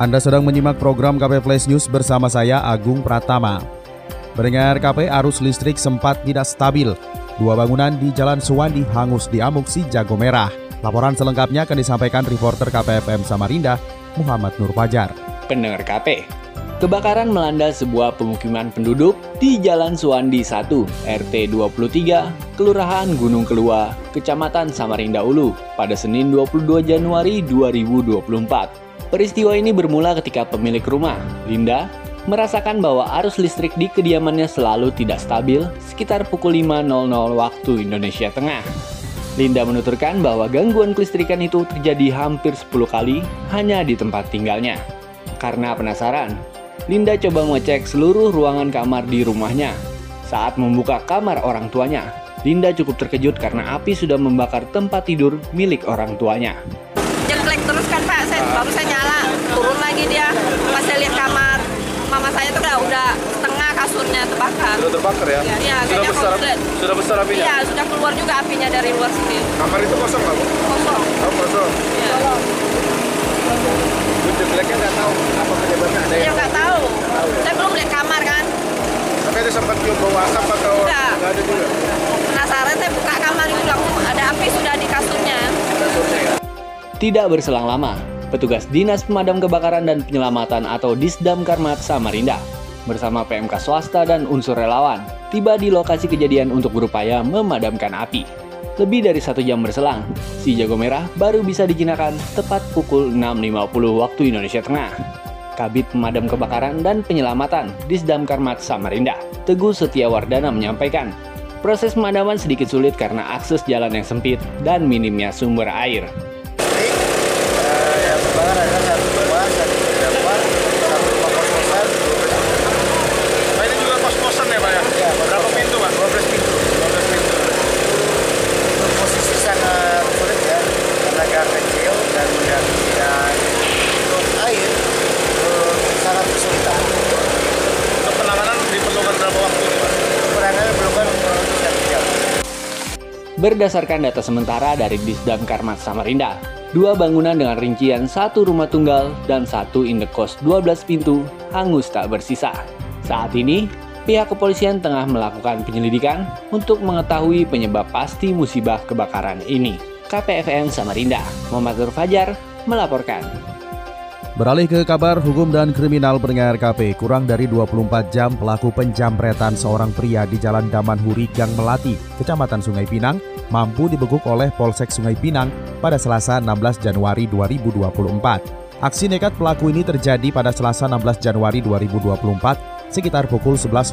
Anda sedang menyimak program KP Flash News bersama saya Agung Pratama. Mendengar KP arus listrik sempat tidak stabil. Dua bangunan di Jalan Suwandi hangus di Amuk si Jago Merah. Laporan selengkapnya akan disampaikan reporter KPFM Samarinda, Muhammad Nur Fajar. Pendengar KP, kebakaran melanda sebuah pemukiman penduduk di Jalan Suwandi 1, RT 23, Kelurahan Gunung Kelua, Kecamatan Samarinda Ulu, pada Senin 22 Januari 2024. Peristiwa ini bermula ketika pemilik rumah, Linda, merasakan bahwa arus listrik di kediamannya selalu tidak stabil sekitar pukul 5.00 waktu Indonesia Tengah. Linda menuturkan bahwa gangguan kelistrikan itu terjadi hampir 10 kali hanya di tempat tinggalnya. Karena penasaran, Linda coba mengecek seluruh ruangan kamar di rumahnya. Saat membuka kamar orang tuanya, Linda cukup terkejut karena api sudah membakar tempat tidur milik orang tuanya jeklek terus baru saya nyala turun lagi dia. Pas saya lihat kamar mama saya tuh udah udah setengah kasurnya terbakar. Sudah terbakar ya? Iya, sudah besar komplit. sudah besar apinya? Iya sudah keluar juga apinya dari luar sini. Kamar itu kosong nggak bu? Kosong. Oh kosong. Iya. Itu jeleknya nggak tahu apa penyebabnya ada ya yang nggak tahu. Saya belum lihat kamar kan. Tapi ada sempat cium bau asap atau Nggak. nggak ada juga? Penasaran saya buka kamar itu langsung ada api sudah di kasurnya. Kasurnya ya? Tidak berselang lama, petugas Dinas Pemadam Kebakaran dan Penyelamatan atau Disdam Karmat Samarinda bersama PMK swasta dan unsur relawan tiba di lokasi kejadian untuk berupaya memadamkan api. Lebih dari satu jam berselang, si jago merah baru bisa dijinakan tepat pukul 6.50 waktu Indonesia Tengah. Kabit Pemadam Kebakaran dan Penyelamatan Disdam Karmat Samarinda, Teguh Setiawardana menyampaikan, proses pemadaman sedikit sulit karena akses jalan yang sempit dan minimnya sumber air. yang terbakar adalah satu rumah, satu dapur, satu rumah kos-kosan, nah ini juga kos-kosan ya pak ya? Ya, berapa pintu pak? 12 pintu. 12 pintu Untuk posisi sangat sulit ya, karena gang kecil dan dan dan untuk air eh, sangat kesulitan. untuk penanganan diperlukan berapa waktu nih pak? Penanganan belum kan untuk satu jam. Berdasarkan data sementara dari Disdam Karmat Samarinda, dua bangunan dengan rincian satu rumah tunggal dan satu indekos 12 pintu hangus tak bersisa. Saat ini, pihak kepolisian tengah melakukan penyelidikan untuk mengetahui penyebab pasti musibah kebakaran ini. KPFM Samarinda, Muhammad Fajar, melaporkan. Beralih ke kabar hukum dan kriminal pendengar KP, kurang dari 24 jam pelaku penjamretan seorang pria di Jalan Daman Huri Gang Melati, Kecamatan Sungai Pinang, mampu dibekuk oleh Polsek Sungai Pinang pada Selasa 16 Januari 2024. Aksi nekat pelaku ini terjadi pada Selasa 16 Januari 2024 sekitar pukul 11.00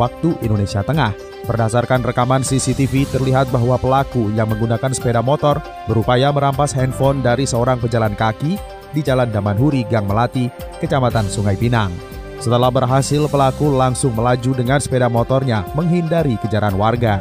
waktu Indonesia Tengah. Berdasarkan rekaman CCTV terlihat bahwa pelaku yang menggunakan sepeda motor berupaya merampas handphone dari seorang pejalan kaki di Jalan Damanhuri, Gang Melati, Kecamatan Sungai Pinang. Setelah berhasil, pelaku langsung melaju dengan sepeda motornya menghindari kejaran warga.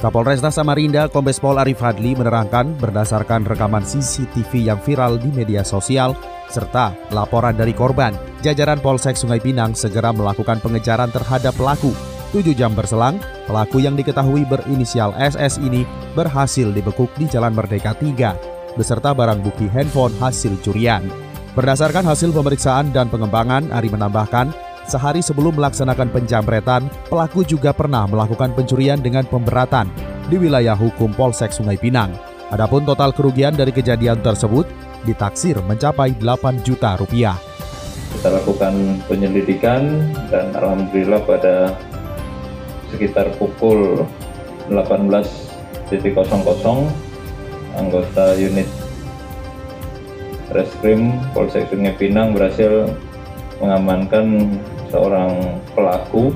Kapolresta Samarinda Kombes Pol Arif Hadli menerangkan berdasarkan rekaman CCTV yang viral di media sosial serta laporan dari korban, jajaran Polsek Sungai Pinang segera melakukan pengejaran terhadap pelaku. Tujuh jam berselang, pelaku yang diketahui berinisial SS ini berhasil dibekuk di Jalan Merdeka 3 beserta barang bukti handphone hasil curian. Berdasarkan hasil pemeriksaan dan pengembangan, Ari menambahkan, sehari sebelum melaksanakan penjamretan, pelaku juga pernah melakukan pencurian dengan pemberatan di wilayah hukum Polsek Sungai Pinang. Adapun total kerugian dari kejadian tersebut ditaksir mencapai 8 juta rupiah. Kita lakukan penyelidikan dan alhamdulillah pada sekitar pukul 18.00 anggota unit Reskrim Polsek Sungai Pinang berhasil mengamankan seorang pelaku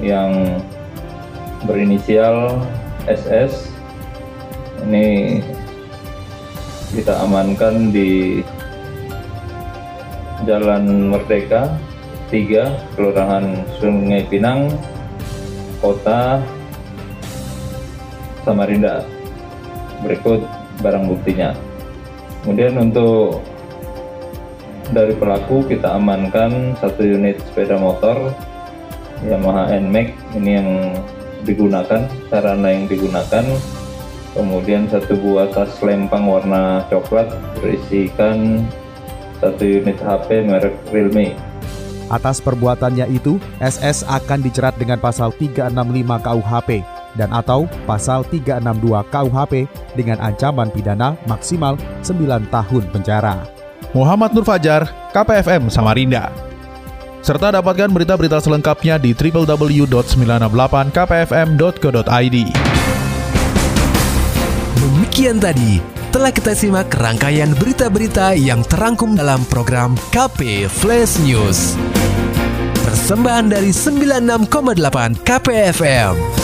yang berinisial SS. Ini kita amankan di Jalan Merdeka 3, Kelurahan Sungai Pinang, Kota Samarinda. Berikut barang buktinya. Kemudian untuk dari pelaku kita amankan satu unit sepeda motor Yamaha NMAX ini yang digunakan, sarana yang digunakan. Kemudian satu buah tas lempang warna coklat berisikan satu unit HP merek Realme. Atas perbuatannya itu, SS akan dicerat dengan pasal 365 KUHP dan atau pasal 362 KUHP dengan ancaman pidana maksimal 9 tahun penjara. Muhammad Nur Fajar, KPFM Samarinda. Serta dapatkan berita-berita selengkapnya di www.968kpfm.co.id. Demikian tadi telah kita simak rangkaian berita-berita yang terangkum dalam program KP Flash News. Persembahan dari 96,8 KPFM.